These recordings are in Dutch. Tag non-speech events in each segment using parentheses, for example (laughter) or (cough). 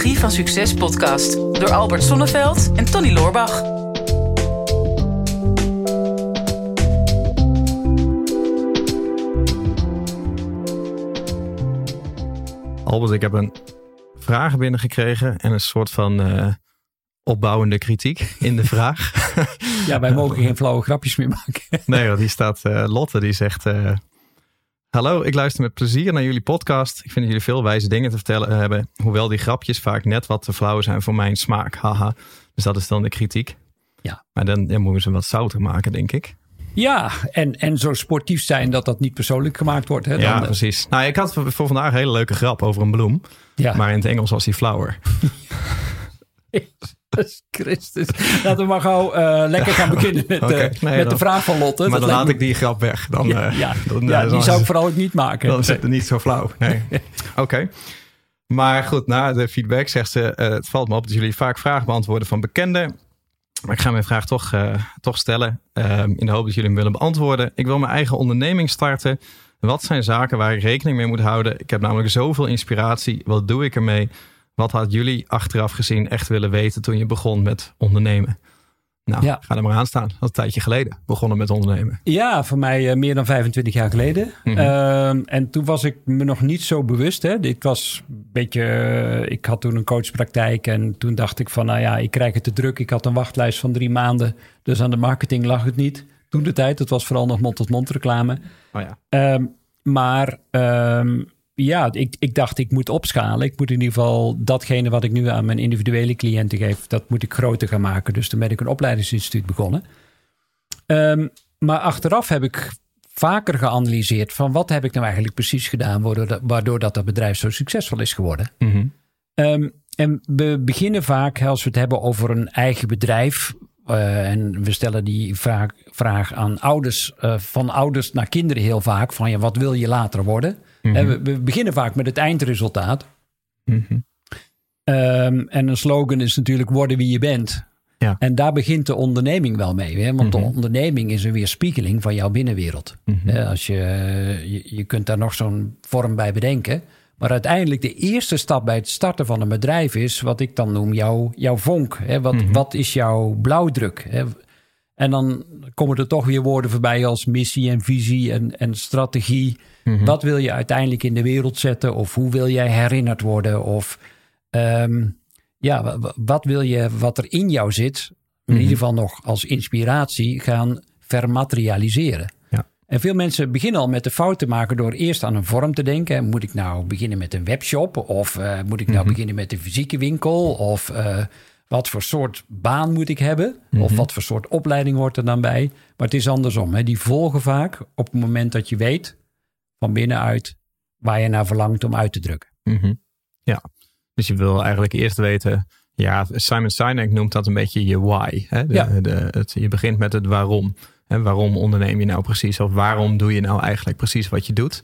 Psychologie van Succes podcast door Albert Sonneveld en Tony Loorbach. Albert, ik heb een vraag binnengekregen en een soort van eh, opbouwende kritiek in de vraag. (laughs) Ja, wij mogen geen flauwe grapjes meer maken. nee, hoor, die staat eh, Lotte, die zegt... eh, Hallo, ik luister met plezier naar jullie podcast. Ik vind dat jullie veel wijze dingen te vertellen hebben. Hoewel die grapjes vaak net wat te flauw zijn voor mijn smaak. Haha. Dus dat is dan de kritiek. Ja. Maar dan, dan moeten we ze wat zouter maken, denk ik. Ja, en, en zo sportief zijn dat dat niet persoonlijk gemaakt wordt. Hè? ja, Dan, eh, precies. Nou, ik had voor vandaag een hele leuke grap over een bloem. Ja. Maar in het Engels was die flauwer. (laughs) (laughs) Christus. Laten we maar gauw eh, lekker gaan beginnen met, (laughs) eh, nee, met de vraag van Lotte. maar Dat dan laat me- ik die grap weg. Dan, Ja, eh, ja. dan, Ja, die zou ik vooral ook niet maken. Dan is het niet zo flauw. Nee. (laughs) Oké. Maar goed, na de feedback zegt ze: Het valt me op dat jullie vaak vragen beantwoorden van bekenden. Maar ik ga mijn vraag toch, toch stellen. eh, in de hoop dat jullie hem willen beantwoorden. Ik wil mijn eigen onderneming starten. Wat zijn zaken waar ik rekening mee moet houden? Ik heb namelijk zoveel inspiratie. Wat doe ik ermee? Wat had jullie achteraf gezien echt willen weten toen je begon met ondernemen? Nou, Ja. ga er maar aan staan. Dat is een tijdje geleden begonnen met ondernemen. Ja, voor mij eh, meer dan 25 jaar geleden. Mhm. Ehm, en toen was ik me nog niet zo bewust. Hè. Ik was een beetje. eh, ik had toen een coachpraktijk. En toen dacht ik van, nou ja, ik krijg het te druk. Ik had een wachtlijst van drie maanden. Dus aan de marketing lag het niet. Toen de tijd, het was vooral nog mond-tot-mond reclame. Oh ja. Ehm, maar ehm, ja, ik, ik dacht, ik moet opschalen. Ik moet in ieder geval datgene wat ik nu aan mijn individuele cliënten geef, dat moet ik groter gaan maken. Dus toen ben ik een opleidingsinstituut begonnen. Ehm, maar achteraf heb ik vaker geanalyseerd van wat heb ik nou eigenlijk precies gedaan, waardoor dat, waardoor dat, dat bedrijf zo succesvol is geworden. Mhm. Ehm, en we beginnen vaak, als we het hebben over een eigen bedrijf. eh, en we stellen die vraag, vraag aan ouders, eh, van ouders naar kinderen heel vaak: van ja, wat wil je later worden? En we, we beginnen vaak met het eindresultaat. Mhm. Ehm, en een slogan is natuurlijk worden wie je bent. Ja. En daar begint de onderneming wel mee. Hè? Want Mhm. de onderneming is een weerspiegeling van jouw binnenwereld. Mhm. Als je, je, je kunt daar nog zo'n vorm bij bedenken. Maar uiteindelijk de eerste stap bij het starten van een bedrijf is wat ik dan noem jouw, jouw vonk. Hè? Wat, Mhm. wat is jouw blauwdruk? Hè? En dan komen er toch weer woorden voorbij als missie en visie en, en strategie. Mhm. Wat wil je uiteindelijk in de wereld zetten? Of hoe wil jij herinnerd worden? Of ehm, ja, wa- wa- wat wil je wat er in jou zit, in Mhm. ieder geval nog als inspiratie, gaan vermaterialiseren? Ja. En veel mensen beginnen al met de fout te maken door eerst aan een vorm te denken. Moet ik nou beginnen met een webshop? Of eh, moet ik nou Mhm. beginnen met een fysieke winkel? Of eh, wat voor soort baan moet ik hebben? Mhm. Of wat voor soort opleiding hoort er dan bij? Maar het is andersom. Hè? Die volgen vaak op het moment dat je weet van binnenuit waar je naar verlangt om uit te drukken. Mhm. Ja, dus je wil eigenlijk eerst weten. Ja, Simon Sinek noemt dat een beetje je why. Hè? De, Ja. de, het, je begint met het waarom. Hè? Waarom onderneem je nou precies? Of waarom doe je nou eigenlijk precies wat je doet?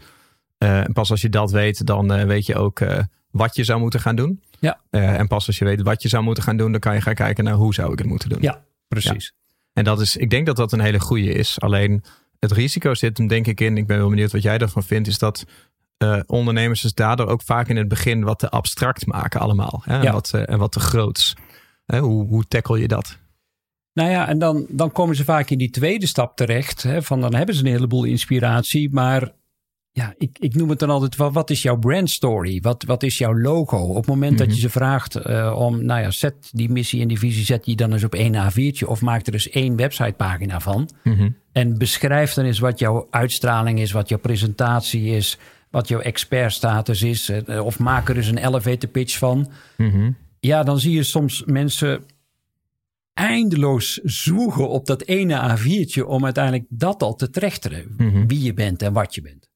Eh, en pas als je dat weet, dan eh, weet je ook eh, wat je zou moeten gaan doen. Ja. Eh, en pas als je weet wat je zou moeten gaan doen, dan kan je gaan kijken naar hoe zou ik het moeten doen. Ja, precies. En dat is, ik denk dat dat een hele goede is. Alleen het risico zit hem denk ik in, ik ben wel benieuwd wat jij ervan vindt, is dat eh, ondernemers dus daardoor ook vaak in het begin wat te abstract maken allemaal. Hè? En, Ja. wat, eh, en wat te groots. Hoe, hoe tackle je dat? Nou ja, en dan, dan komen ze vaak in die tweede stap terecht. Hè, van dan hebben ze een heleboel inspiratie. Maar ja, ik, ik noem het dan altijd, wat, wat is jouw brand story? Wat, wat is jouw logo? Op het moment dat je ze vraagt eh, om, nou ja, zet die missie en die visie, zet die dan eens op één A4'tje. Of maak er dus één websitepagina van. En beschrijf dan eens wat jouw uitstraling is, wat jouw presentatie is, wat jouw expertstatus is. eh, Of maak er eens een elevator pitch van. Mhm. Ja, dan zie je soms mensen eindeloos zoegen op dat ene A4'tje om uiteindelijk dat al te trechteren. Mhm. Wie je bent en wat je bent.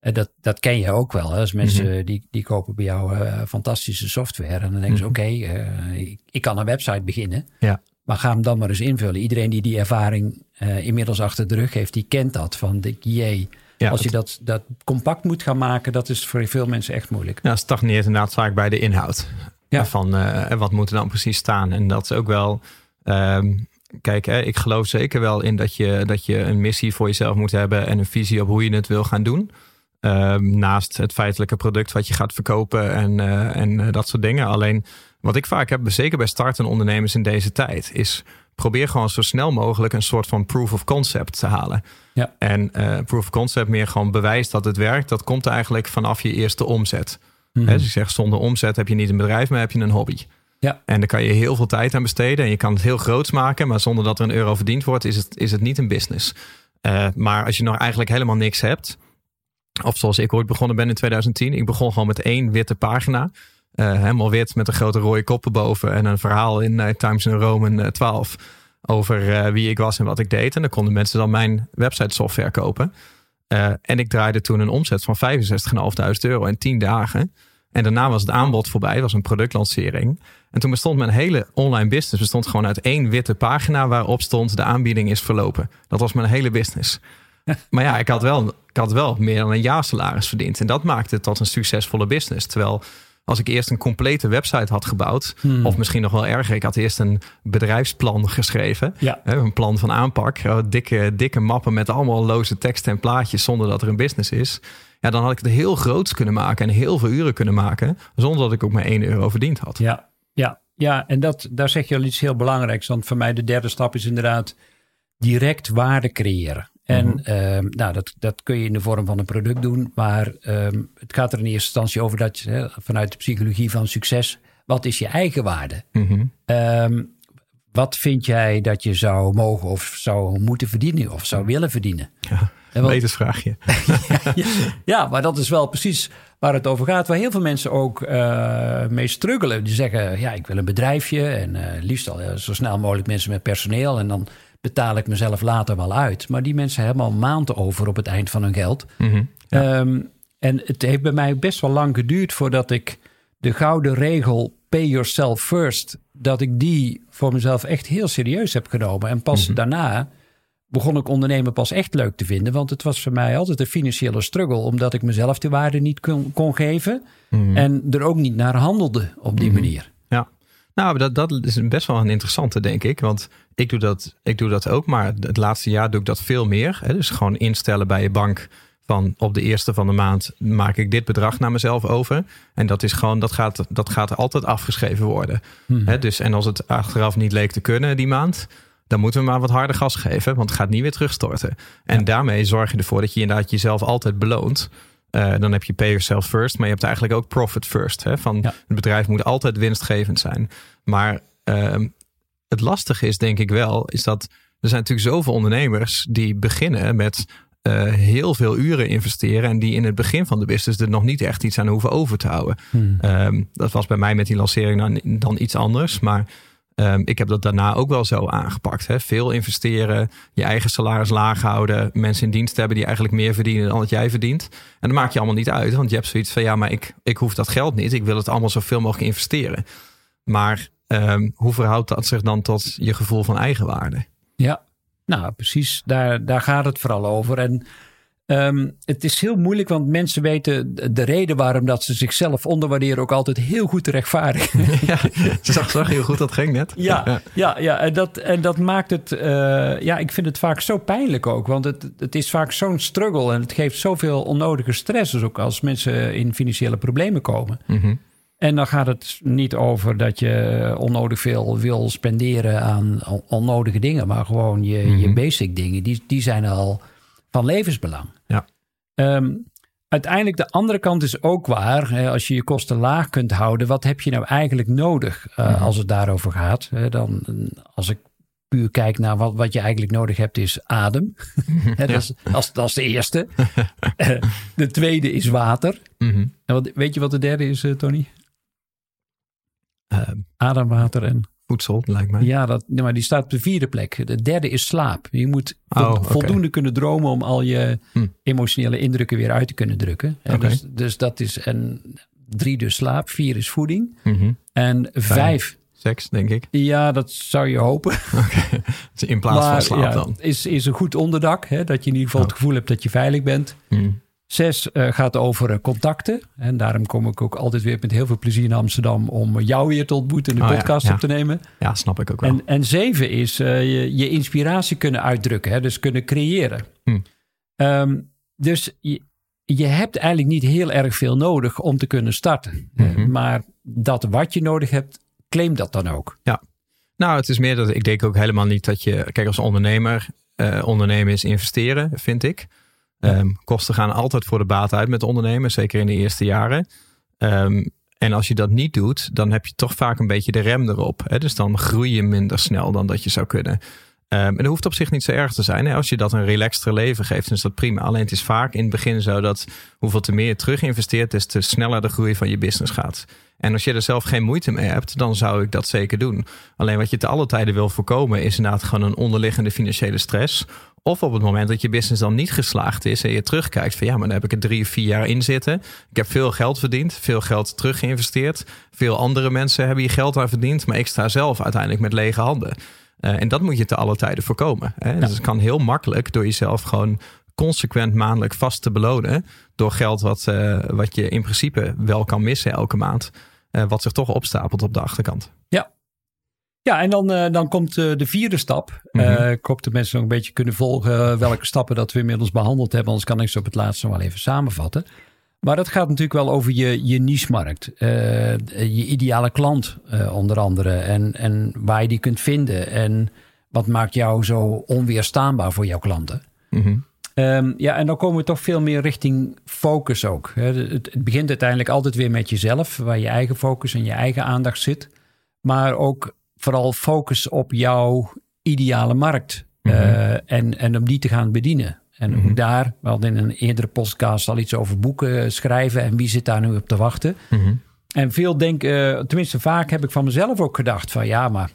En dat, dat ken je ook wel. Hè? Als mensen die, die kopen bij jou eh, fantastische software. En dan denken ze, oké, eh, ik, ik kan een website beginnen. Ja. Maar ga hem dan maar eens invullen. Iedereen die die ervaring eh, inmiddels achter de rug heeft, die kent dat. Van, de, jee, Ja, als je dat, dat compact moet gaan maken, dat is voor veel mensen echt moeilijk. Ja, stagneert inderdaad vaak bij de inhoud. Ja. Van eh, wat moet er dan precies staan? En dat is ook wel. ehm, kijk, hè, ik geloof zeker wel in dat je, dat je een missie voor jezelf moet hebben en een visie op hoe je het wil gaan doen. Ehm, naast het feitelijke product wat je gaat verkopen en, eh, en eh, dat soort dingen. Alleen wat ik vaak heb, zeker bij startende ondernemers in deze tijd, is probeer gewoon zo snel mogelijk een soort van proof of concept te halen. Ja. En eh, proof of concept meer gewoon bewijs dat het werkt. Dat komt eigenlijk vanaf je eerste omzet. Mhm. Dus ik zeg, zonder omzet heb je niet een bedrijf, maar heb je een hobby. Ja. En daar kan je heel veel tijd aan besteden. En je kan het heel groots maken, maar zonder dat er een euro verdiend wordt, is het, is het niet een business. Maar als je nog eigenlijk helemaal niks hebt, of zoals ik ooit begonnen ben in 2010, ik begon gewoon met één witte pagina. Eh, helemaal wit met een grote rode kop erboven en een verhaal in uh, Times New Roman 12 over uh, wie ik was en wat ik deed. En dan konden mensen dan mijn website software kopen. En ik draaide toen een omzet van 65.500 euro in 10 dagen. En daarna was het aanbod voorbij, was een productlancering. En toen bestond mijn hele online business bestond gewoon uit één witte pagina waarop stond de aanbieding is verlopen. Dat was mijn hele business. (laughs) maar ja, ik had, wel, ik had wel meer dan een jaar salaris verdiend. En dat maakte het tot een succesvolle business. Terwijl als ik eerst een complete website had gebouwd, Hmm. of misschien nog wel erger, ik had eerst een bedrijfsplan geschreven, Ja. een plan van aanpak, eh, dikke, dikke mappen met allemaal loze teksten en plaatjes zonder dat er een business is. Ja, dan had ik het heel groots kunnen maken en heel veel uren kunnen maken, zonder dat ik ook maar 1 euro verdiend had. Ja, ja, ja. En dat, daar zeg je al iets heel belangrijks. Want voor mij de derde stap is inderdaad direct waarde creëren. En Mhm. ehm, nou, dat, dat kun je in de vorm van een product doen. Maar ehm, het gaat er in eerste instantie over dat je hè, vanuit de psychologie van succes. Wat is je eigen waarde? Mhm. Ehm, wat vind jij dat je zou mogen of zou moeten verdienen of zou willen verdienen? Ja, En wat- wetensvraagje. (laughs) ja, maar dat is wel precies waar het over gaat. Waar heel veel mensen ook eh, mee struggelen. Die zeggen, ja, ik wil een bedrijfje. En eh, liefst al zo snel mogelijk mensen met personeel. En dan betaal ik mezelf later wel uit. Maar die mensen hebben al maanden over op het eind van hun geld. Mhm. Ehm, en het heeft bij mij best wel lang geduurd voordat ik de gouden regel pay yourself first, dat ik die voor mezelf echt heel serieus heb genomen. En pas daarna begon ik ondernemen pas echt leuk te vinden. Want het was voor mij altijd een financiële struggle, omdat ik mezelf de waarde niet kon, kon geven. En er ook niet naar handelde op die manier. Nou, dat, dat is best wel een interessante, denk ik. Want ik doe, dat, ik doe dat ook, maar het laatste jaar doe ik dat veel meer. Hè? Dus gewoon instellen bij je bank van op de eerste van de maand maak ik dit bedrag naar mezelf over. En dat is gewoon, dat gaat, dat gaat altijd afgeschreven worden. Hè? Dus, en als het achteraf niet leek te kunnen die maand, dan moeten we maar wat harder gas geven, want het gaat niet weer terugstorten. En daarmee zorg je ervoor dat je inderdaad jezelf altijd beloont. Eh, dan heb je pay yourself first, maar je hebt eigenlijk ook profit first. Hè? Van Ja. het bedrijf moet altijd winstgevend zijn. Maar ehm, het lastige is denk ik wel, is dat er zijn natuurlijk zoveel ondernemers die beginnen met eh, heel veel uren investeren en die in het begin van de business er nog niet echt iets aan hoeven over te houden. Ehm, dat was bij mij met die lancering dan, dan iets anders, maar ehm, ik heb dat daarna ook wel zo aangepakt. Hè? Veel investeren, je eigen salaris laag houden, mensen in dienst hebben die eigenlijk meer verdienen dan wat jij verdient. En dat maakt je allemaal niet uit, want je hebt zoiets van ja, maar ik, ik hoef dat geld niet. Ik wil het allemaal zoveel mogelijk investeren. Maar ehm, hoe verhoudt dat zich dan tot je gevoel van eigenwaarde? Ja, nou precies. Daar, daar gaat het vooral over. En ehm, het is heel moeilijk, want mensen weten de reden waarom dat ze zichzelf onderwaarderen ook altijd heel goed te rechtvaardigen. (laughs) ja, ze zag, zag heel goed dat ging net. Ja, ja, ja en, dat, en dat maakt het, eh, ja, ik vind het vaak zo pijnlijk ook. Want het, het is vaak zo'n struggle en het geeft zoveel onnodige stress. Dus ook als mensen in financiële problemen komen. Mhm. En dan gaat het niet over dat je onnodig veel wil spenderen aan on- onnodige dingen. Maar gewoon je, je Mhm. basic dingen, die, die zijn al van levensbelang. Ehm, uiteindelijk de andere kant is ook waar. Hè, als je je kosten laag kunt houden, wat heb je nou eigenlijk nodig eh, als het daarover gaat? Hè, dan, als ik puur kijk naar wat, wat je eigenlijk nodig hebt, is adem. (laughs) Hè, dat, is, dat, is, dat is de eerste. (laughs) Eh, de tweede is water. Mhm. En wat, weet je wat de derde is, eh, Tony? Ehm, Ademwater en. Voedsel, lijkt mij. Ja, dat, maar die staat op de vierde plek. De derde is slaap. Je moet Oh, voldoende kunnen dromen om al je Hm. emotionele indrukken weer uit te kunnen drukken. Dus, dus dat is en drie dus slaap, vier is voeding. Mhm. En vijf, Seks, denk ik. ja, dat zou je hopen. (laughs) Dus In plaats van slaap ja, dan. Is, is een goed onderdak, hè, dat je in ieder geval het gevoel hebt dat je veilig bent. Mhm. Zes eh, gaat over eh, contacten. En daarom kom ik ook altijd weer met heel veel plezier naar Amsterdam om jou weer te ontmoeten en de Oh podcast ja. op te nemen. Ja, snap ik ook wel. En, en zeven is eh, je, je inspiratie kunnen uitdrukken, hè, dus kunnen creëren. Hm. Ehm, dus je- je hebt eigenlijk niet heel erg veel nodig om te kunnen starten. Mhm. Maar dat wat je nodig hebt, claim dat dan ook. Ja. Nou, het is meer dat ik denk ook helemaal niet dat je. Kijk, als ondernemer. eh, ondernemen is investeren, vind ik. Ehm, kosten gaan altijd voor de baat uit met ondernemen, zeker in de eerste jaren. Ehm, en als je dat niet doet, dan heb je toch vaak een beetje de rem erop. Hè? Dus dan groei je minder snel dan dat je zou kunnen. Ehm, en dat hoeft op zich niet zo erg te zijn. Hè? Als je dat een relaxter leven geeft, is dat prima. Alleen het is vaak in het begin zo dat hoeveel te meer je terug investeert, des te sneller de groei van je business gaat. En als je er zelf geen moeite mee hebt, dan zou ik dat zeker doen. Alleen wat je te alle tijden wil voorkomen, is inderdaad gewoon een onderliggende financiële stress. Of op het moment dat je business dan niet geslaagd is en je terugkijkt van ja, maar dan heb ik er drie of vier jaar in zitten. Ik heb veel geld verdiend, veel geld terug geïnvesteerd. Veel andere mensen hebben hier geld aan verdiend, maar ik sta zelf uiteindelijk met lege handen. Uh, en dat moet je te alle tijden voorkomen. Hè? Dus het kan heel makkelijk door jezelf gewoon consequent maandelijk vast te belonen. Door geld wat, uh, wat je in principe wel kan missen elke maand. Uh, wat zich toch opstapelt op de achterkant. Ja, ja, en dan, uh, dan komt de vierde stap. Mm -hmm. uh, ik hoop dat mensen nog een beetje kunnen volgen welke stappen dat we inmiddels behandeld hebben. Anders kan ik ze op het laatste nog wel even samenvatten. Maar dat gaat natuurlijk wel over je, je niche-markt. je ideale klant onder andere. En, en waar je die kunt vinden. En wat maakt jou zo onweerstaanbaar voor jouw klanten. Mm -hmm. um, ja, en dan komen we toch veel meer richting focus ook. Het, het begint uiteindelijk altijd weer met jezelf. Waar je eigen focus en je eigen aandacht zit. Maar ook vooral focus op jouw ideale markt. Mm -hmm. uh, en, en om die te gaan bedienen. En Mhm. ook daar, we hadden in een eerdere podcast al iets over boeken schrijven. En wie zit daar nu op te wachten? Mhm. En veel denken, uh, tenminste vaak heb ik van mezelf ook gedacht van ja, maar...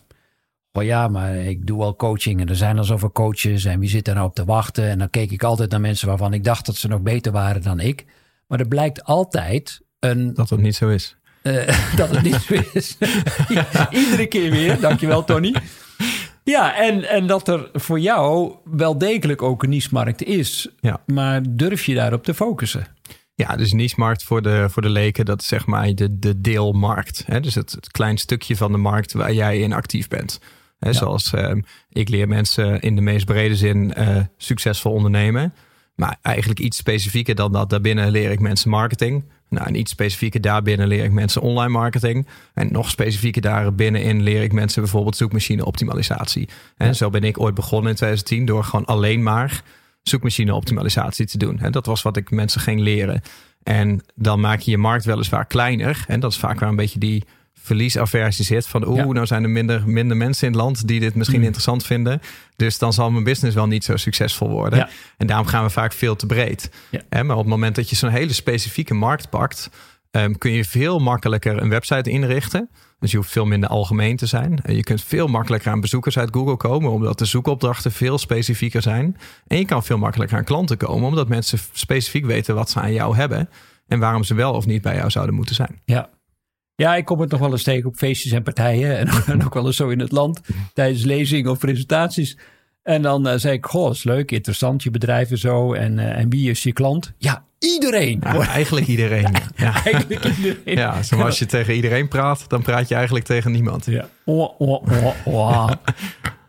Oh ja, maar ik doe al coaching en er zijn al zoveel coaches. En wie zit daar nou op te wachten? En dan keek ik altijd naar mensen waarvan ik dacht dat ze nog beter waren dan ik. Maar er blijkt altijd een... Dat het niet zo is. Uh, (laughs) dat het niet zo is. (laughs) Iedere keer weer. Dankjewel, Tony. Ja, en, en dat er voor jou wel degelijk ook een niche-markt is. Ja. Maar durf je daarop te focussen? Ja, dus niche-markt voor de, voor de leken, dat is zeg maar de, de deelmarkt. Hè? Dus het, het klein stukje van de markt waar jij in actief bent. Hè? Ja. Zoals uh, ik leer mensen in de meest brede zin uh, succesvol ondernemen. Maar eigenlijk iets specifieker dan dat. Daarbinnen leer ik mensen marketing. Nou, en iets specifieker daarbinnen leer ik mensen online marketing. En nog specifieker daarbinnen leer ik mensen bijvoorbeeld zoekmachine optimalisatie. En Ja. zo ben ik ooit begonnen in 2010 door gewoon alleen maar zoekmachine optimalisatie te doen. En dat was wat ik mensen ging leren. En dan maak je je markt weliswaar kleiner. En dat is vaak waar een beetje die verliesaversie zit. Van oeh, Ja. nou zijn er minder, minder mensen in het land die dit misschien Mm. interessant vinden. Dus dan zal mijn business wel niet zo succesvol worden. Ja. En daarom gaan we vaak veel te breed. Ja. Hè, maar op het moment dat je zo'n hele specifieke markt pakt, ehm, kun je veel makkelijker een website inrichten. Dus je hoeft veel minder algemeen te zijn. En je kunt veel makkelijker aan bezoekers uit Google komen, omdat de zoekopdrachten veel specifieker zijn. En je kan veel makkelijker aan klanten komen, omdat mensen specifiek weten wat ze aan jou hebben en waarom ze wel of niet bij jou zouden moeten zijn. Ja. Ja, ik kom het nog wel eens tegen op feestjes en partijen. En, (laughs) en ook wel eens zo in het land. Tijdens lezingen of presentaties. En dan eh, zei ik, goh, is leuk, interessant, je bedrijf en zo. En, eh, en wie is je klant? Ja, iedereen. Ja, eigenlijk iedereen. (laughs) Ja. Eigenlijk iedereen. Ja, zoals als je (laughs) tegen iedereen praat, dan praat je eigenlijk tegen niemand. Ja. Oh, oh, oh.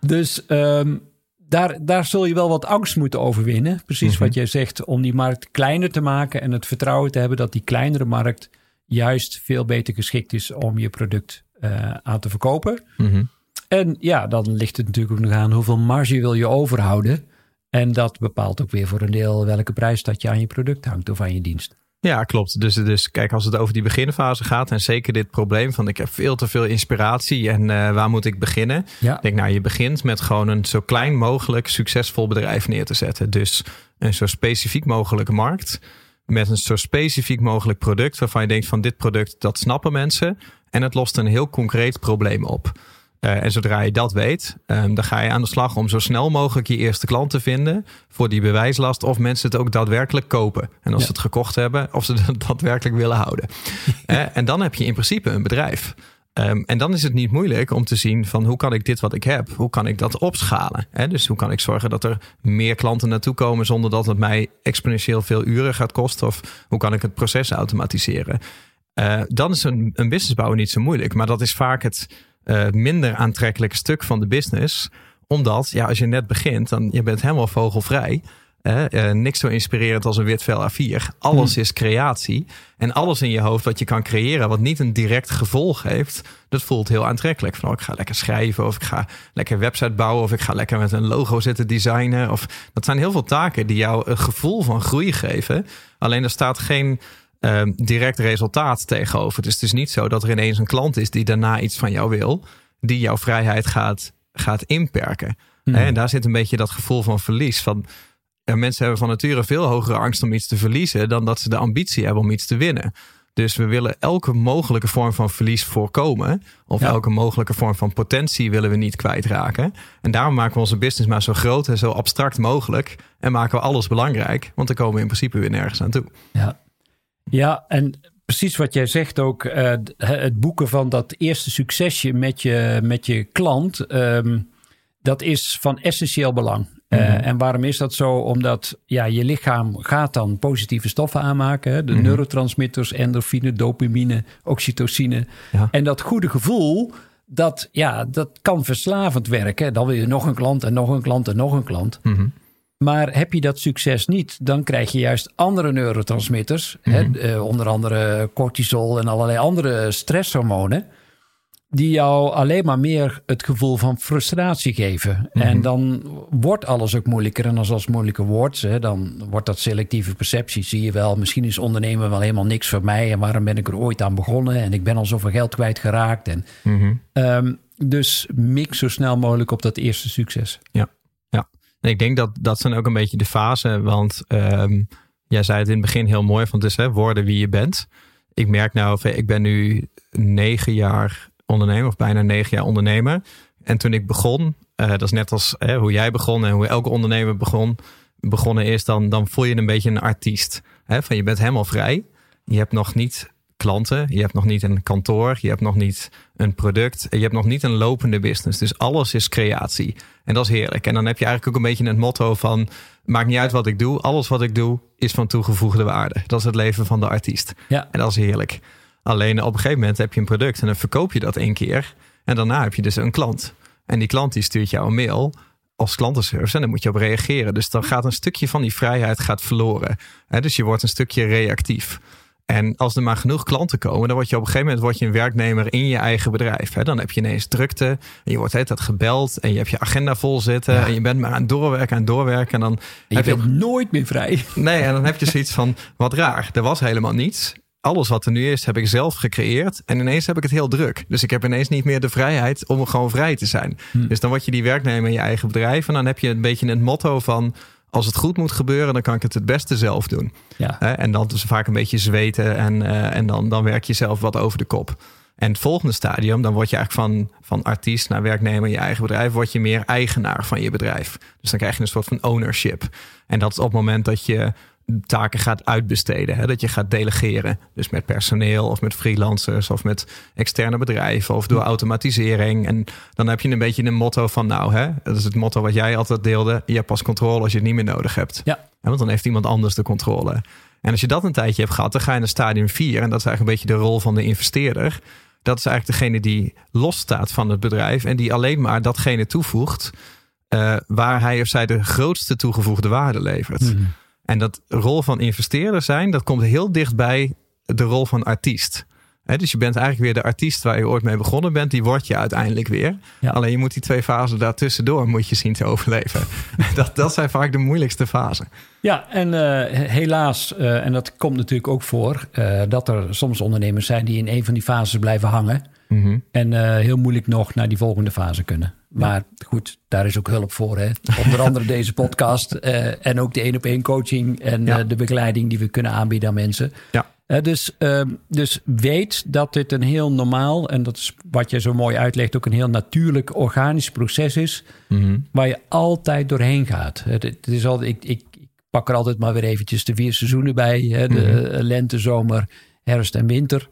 Dus ehm, daar, daar zul je wel wat angst moeten overwinnen. Precies Mhm. wat jij zegt, om die markt kleiner te maken en het vertrouwen te hebben dat die kleinere markt juist veel beter geschikt is om je product eh, aan te verkopen. Mhm. En ja, dan ligt het natuurlijk ook nog aan hoeveel marge wil je overhouden. En dat bepaalt ook weer voor een deel welke prijs dat je aan je product hangt of aan je dienst. Ja, klopt. Dus, dus kijk, als het over die beginfase gaat en zeker dit probleem van ik heb veel te veel inspiratie en eh, waar moet ik beginnen? Ja, Ik denk, nou, je begint met gewoon een zo klein mogelijk succesvol bedrijf neer te zetten. Dus een zo specifiek mogelijke markt. Met een zo specifiek mogelijk product waarvan je denkt van dit product, dat snappen mensen. En het lost een heel concreet probleem op. Eh, en zodra je dat weet, ehm, dan ga je aan de slag om zo snel mogelijk je eerste klant te vinden voor die bewijslast of mensen het ook daadwerkelijk kopen. En als Ja. ze het gekocht hebben, of ze (laughs) het daadwerkelijk willen houden. (laughs) Eh, en dan heb je in principe een bedrijf. Ehm, en dan is het niet moeilijk om te zien van hoe kan ik dit wat ik heb, hoe kan ik dat opschalen? Hè? Dus hoe kan ik zorgen dat er meer klanten naartoe komen zonder dat het mij exponentieel veel uren gaat kosten? Of hoe kan ik het proces automatiseren? Eh, dan is een, een business bouwen niet zo moeilijk, maar dat is vaak het eh, minder aantrekkelijke stuk van de business. Omdat, ja, als je net begint, dan je bent helemaal vogelvrij. Uh, niks zo inspirerend als een wit vel A4. Alles hmm. is creatie. En alles in je hoofd wat je kan creëren, wat niet een direct gevolg heeft, dat voelt heel aantrekkelijk. Van oh, ik ga lekker schrijven, of ik ga lekker een website bouwen, of ik ga lekker met een logo zitten designen. Of, dat zijn heel veel taken die jou een gevoel van groei geven. Alleen er staat geen uh, direct resultaat tegenover. Dus het is niet zo dat er ineens een klant is die daarna iets van jou wil, die jouw vrijheid gaat, gaat inperken. Hmm. En daar zit een beetje dat gevoel van verlies. Van, mensen hebben van nature veel hogere angst om iets te verliezen dan dat ze de ambitie hebben om iets te winnen. Dus we willen elke mogelijke vorm van verlies voorkomen. Of elke mogelijke vorm van potentie willen we niet kwijtraken. En daarom maken we onze business maar zo groot en zo abstract mogelijk. En maken we alles belangrijk. Want dan komen we in principe weer nergens aan toe. Ja, ja en precies wat jij zegt ook. Uh, het boeken van dat eerste succesje met je, met je klant. Ehm, dat is van essentieel belang. Eh, mhm. en waarom is dat zo? Omdat ja, je lichaam gaat dan positieve stoffen aanmaken. Hè? De mhm. neurotransmitters, endorfine, dopamine, oxytocine. En dat goede gevoel, dat, ja, dat kan verslavend werken. Dan wil je nog een klant en nog een klant en nog een klant. Mhm. Maar heb je dat succes niet, dan krijg je juist andere neurotransmitters. Hè? Uh, onder andere cortisol en allerlei andere stresshormonen die jou alleen maar meer het gevoel van frustratie geven. En mhm. dan wordt alles ook moeilijker. En als alles moeilijker wordt, hè, dan wordt dat selectieve perceptie. Zie je wel, misschien is ondernemen wel helemaal niks voor mij. En waarom ben ik er ooit aan begonnen? En ik ben al zoveel geld kwijtgeraakt. En, mhm. ehm, dus mix zo snel mogelijk op dat eerste succes. Ja, ja. En ik denk dat dat zijn ook een beetje de fase. Want um, jij zei het in het begin heel mooi. Van het is hè, worden wie je bent. Ik merk nou, ik ben nu negen jaar ondernemer, of bijna negen jaar ondernemer. En toen ik begon, uh, dat is net als hè, hoe jij begon en hoe elke ondernemer begon, begonnen is, dan, dan voel je een beetje een artiest. Hè? Van je bent helemaal vrij. Je hebt nog niet klanten, je hebt nog niet een kantoor, je hebt nog niet een product, je hebt nog niet een lopende business. Dus alles is creatie. En dat is heerlijk. En dan heb je eigenlijk ook een beetje het motto van, maakt niet uit wat ik doe, alles wat ik doe is van toegevoegde waarde. Dat is het leven van de artiest. Ja. En dat is heerlijk. Alleen op een gegeven moment heb je een product en dan verkoop je dat één keer. En daarna heb je dus een klant. En die klant die stuurt jou een mail als klantenservice en dan moet je op reageren. Dus dan gaat een stukje van die vrijheid gaat verloren. dus je wordt een stukje reactief. En als er maar genoeg klanten komen, dan word je op een gegeven moment word je een werknemer in je eigen bedrijf. Dan heb je ineens drukte en je wordt het dat gebeld en je hebt je agenda vol zitten en je bent maar aan het doorwerken en doorwerken. En dan je heb bent je nooit meer vrij. Nee, en dan heb je zoiets van wat raar. Er was helemaal niets alles wat er nu is, heb ik zelf gecreëerd. En ineens heb ik het heel druk. Dus ik heb ineens niet meer de vrijheid om gewoon vrij te zijn. Hm. Dus dan word je die werknemer in je eigen bedrijf. En dan heb je een beetje het motto van. Als het goed moet gebeuren, dan kan ik het het beste zelf doen. Ja. En dan is vaak een beetje zweten en, uh, en dan, dan werk je zelf wat over de kop. En het volgende stadium, dan word je eigenlijk van, van artiest naar werknemer in je eigen bedrijf, word je meer eigenaar van je bedrijf. Dus dan krijg je een soort van ownership. En dat is op het moment dat je taken gaat uitbesteden. Hè? Dat je gaat delegeren. Dus met personeel of met freelancers of met externe bedrijven of door automatisering. En dan heb je een beetje een motto van nou, hè, dat is het motto wat jij altijd deelde. Je hebt pas controle als je het niet meer nodig hebt. Ja. want dan heeft iemand anders de controle. En als je dat een tijdje hebt gehad, dan ga je naar stadium 4. En dat is eigenlijk een beetje de rol van de investeerder. Dat is eigenlijk degene die losstaat van het bedrijf en die alleen maar datgene toevoegt uh, waar hij of zij de grootste toegevoegde waarde levert. Mm. En dat rol van investeerder zijn, dat komt heel dichtbij de rol van artiest. dus je bent eigenlijk weer de artiest waar je ooit mee begonnen bent. Die word je uiteindelijk weer. Alleen je moet die twee fasen daartussendoor moet je zien te overleven. (laughs) dat, dat zijn vaak de moeilijkste fasen. Ja, en uh, helaas, uh, en dat komt natuurlijk ook voor... Uh, dat er soms ondernemers zijn die in een van die fases blijven hangen. Mm En heel moeilijk nog naar die volgende fase kunnen. Maar goed, daar is ook hulp voor. Hè? Onder andere (laughs) deze podcast uh, en ook de één op één coaching en uh, de begeleiding die we kunnen aanbieden aan mensen. Ja. Uh, dus, ehm, dus weet dat dit een heel normaal, en dat is wat je zo mooi uitlegt, ook een heel natuurlijk organisch proces is, mm-hmm. waar je altijd doorheen gaat. Het, het is altijd, ik, ik, ik, pak er altijd maar weer eventjes de vier seizoenen bij: hè? de mm-hmm. lente, zomer, herfst en winter.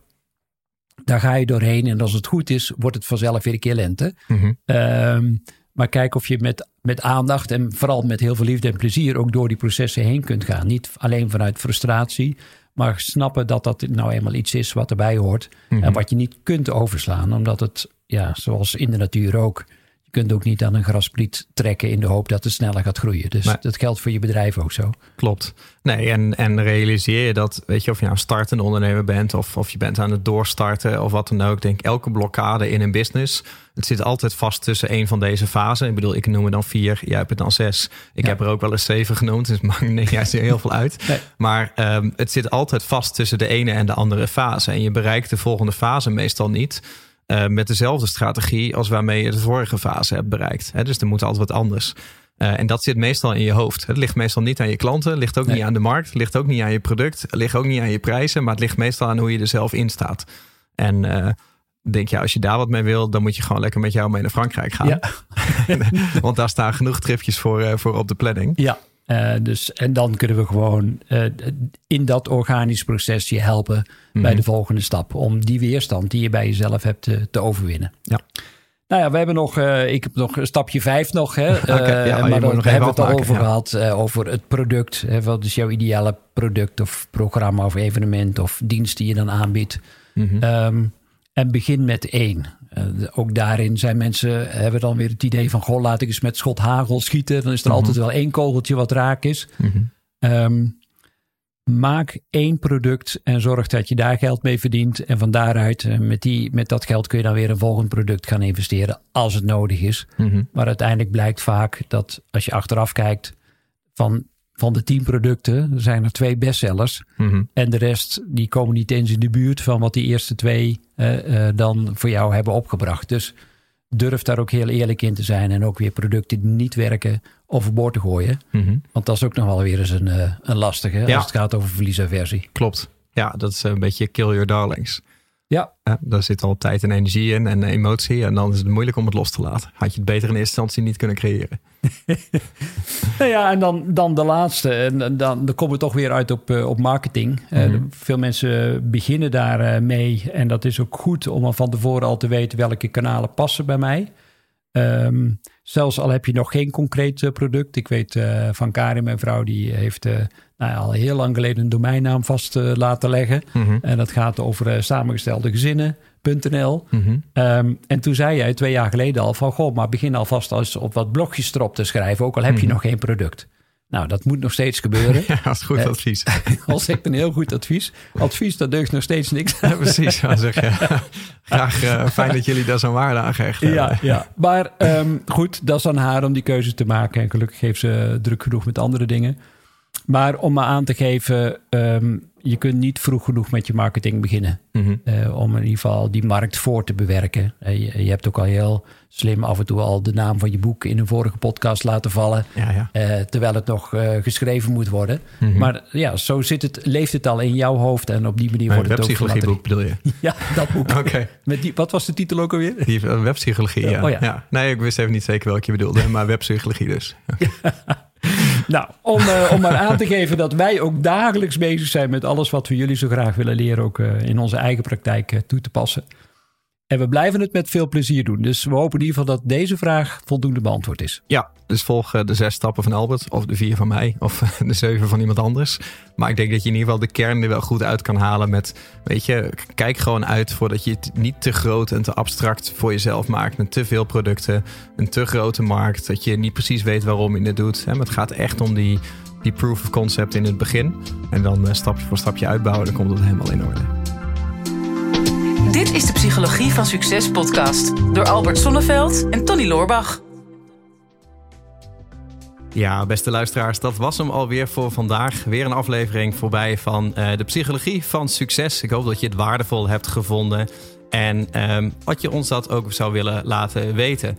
Daar ga je doorheen en als het goed is, wordt het vanzelf weer een keer lente. Mhm. Ehm, maar kijk of je met, met aandacht en vooral met heel veel liefde en plezier ook door die processen heen kunt gaan. Niet alleen vanuit frustratie, maar snappen dat dat nou eenmaal iets is wat erbij hoort. En mhm. wat je niet kunt overslaan, omdat het, ja, zoals in de natuur ook, kunt ook niet aan een graspriet trekken in de hoop dat het sneller gaat groeien. Dus dat geldt voor je bedrijf ook zo. Klopt. Nee, en, en realiseer je dat, weet je, of je nou een startende ondernemer bent of, of je bent aan het doorstarten of wat dan ook. Denk elke blokkade in een business, het zit altijd vast tussen een van deze fasen. Ik bedoel, ik noem er dan vier, jij hebt het dan zes. Ik Ja. heb er ook wel eens zeven genoemd, dus het maakt niet juist heel veel uit. (laughs) Nee. Maar ehm, het zit altijd vast tussen de ene en de andere fase. En je bereikt de volgende fase meestal niet eh, met dezelfde strategie als waarmee je de vorige fase hebt bereikt. Hè, dus er moet altijd wat anders. Eh, en dat zit meestal in je hoofd. Het ligt meestal niet aan je klanten, ligt ook Nee. niet aan de markt, ligt ook niet aan je product, het ligt ook niet aan je prijzen, maar het ligt meestal aan hoe je er zelf in staat. En eh, denk je, als je daar wat mee wil, dan moet je gewoon lekker met jou mee naar Frankrijk gaan. Ja. (laughs) Want daar staan genoeg tripjes voor, voor op de planning. Ja, eh, dus, en dan kunnen we gewoon eh, in dat organisch proces je helpen bij de volgende stap. Om die weerstand die je bij jezelf hebt te, te overwinnen. Ja. Nou ja, we hebben nog, eh, ik heb nog stapje vijf nog. Hè, (laughs) Oké, ja, Eh, je maar daar nog hebben we het al over ja. gehad. eh, over het product. Hè, wat is jouw ideale product of programma of evenement of dienst die je dan aanbiedt. Mhm. Ehm, en begin met één. Eh, ook daarin zijn mensen, hebben dan weer het idee van... goh, laat ik eens met schot hagel schieten. Dan is er altijd wel één kogeltje wat raak is. Mhm. Ehm, maak één product en zorg dat je daar geld mee verdient. En van daaruit, eh, met, die, met dat geld kun je dan weer een volgend product gaan investeren... als het nodig is. Mhm. Maar uiteindelijk blijkt vaak dat als je achteraf kijkt... van, van de tien producten zijn er twee bestsellers... Mhm. En de rest, die komen niet eens in de buurt van wat die eerste twee eh, eh, dan voor jou hebben opgebracht. Dus durf daar ook heel eerlijk in te zijn. En ook weer producten die niet werken overboord te gooien. Mhm. Want dat is ook nog wel weer eens een, eh, een lastige Ja. als het gaat over verliesaversie. Klopt. Ja, dat is een beetje kill your darlings. Ja, Ja, daar zit al tijd en energie in en emotie. En dan is het moeilijk om het los te laten. Had je het beter in eerste instantie niet kunnen creëren. (laughs) Nou ja, en dan, dan de laatste. En dan, dan komen we toch weer uit op, eh, op marketing. Eh, Mhm. veel mensen beginnen daar eh, mee. En dat is ook goed om al van tevoren al te weten welke kanalen passen bij mij. Ehm, zelfs al heb je nog geen concreet eh, product. Ik weet eh, van Karin, mijn vrouw, die heeft eh, nou ja, al heel lang geleden een domeinnaam vast laten leggen. Mhm. En dat gaat over samengestelde gezinnen.nl. Mhm. Ehm, en toen zei jij twee jaar geleden al van... goh, maar begin alvast eens op wat blogjes erop te schrijven... ook al heb je nog geen product. Nou, dat moet nog steeds gebeuren. (laughs) Ja, is goed Eh, advies. (laughs) Al zeg ik een heel goed advies. Advies, dat deugt nog steeds niks. Ja, precies. Ja, zeg je. (laughs) Graag eh, fijn dat jullie daar zo'n waarde aan gehecht hebben. Ja, ja. Maar ehm, goed, dat is aan haar om die keuze te maken. En gelukkig heeft ze druk genoeg met andere dingen. Maar om maar aan te geven... ehm, je kunt niet vroeg genoeg met je marketing beginnen. Mhm. Eh, om in ieder geval die markt voor te bewerken. Eh, je, je hebt ook al heel slim af en toe al de naam van je boek in een vorige podcast laten vallen. Ja, ja. eh, terwijl het nog geschreven moet worden. Mhm. Maar ja, zo zit het, leeft het al in jouw hoofd. En op die manier Mijn wordt het ook webpsychologieboek bedoel je? (laughs) Ja, dat boek. (laughs) Oké. Met die, wat was de titel ook alweer? Die webpsychologie, ja. Oh ja. ja. Nee, ik wist even niet zeker welke je bedoelde, maar webpsychologie dus. (laughs) Nou, om, eh, om maar aan te geven dat wij ook dagelijks bezig zijn met alles wat we jullie zo graag willen leren, ook eh, in onze eigen praktijk eh, toe te passen. En we blijven het met veel plezier doen. Dus we hopen in ieder geval dat deze vraag voldoende beantwoord is. Ja, dus volg eh, de zes stappen van Albert, of de vier van mij, of eh, de zeven van iemand anders. Maar ik denk dat je in ieder geval de kern er wel goed uit kan halen met, weet je, kijk gewoon uit voordat je het niet te groot en te abstract voor jezelf maakt. Met te veel producten, een te grote markt, dat je niet precies weet waarom je het doet. Maar het gaat echt om die, die proof of concept in het begin. En dan eh, stapje voor stapje uitbouwen, dan komt het helemaal in orde. Dit is de Psychologie van Succes podcast door Albert Sonneveld en Tony Loorbach. Ja, beste luisteraars, dat was hem alweer voor vandaag. Weer een aflevering voorbij van eh, de psychologie van succes. Ik hoop dat je het waardevol hebt gevonden en ehm, wat je ons dat ook zou willen laten weten.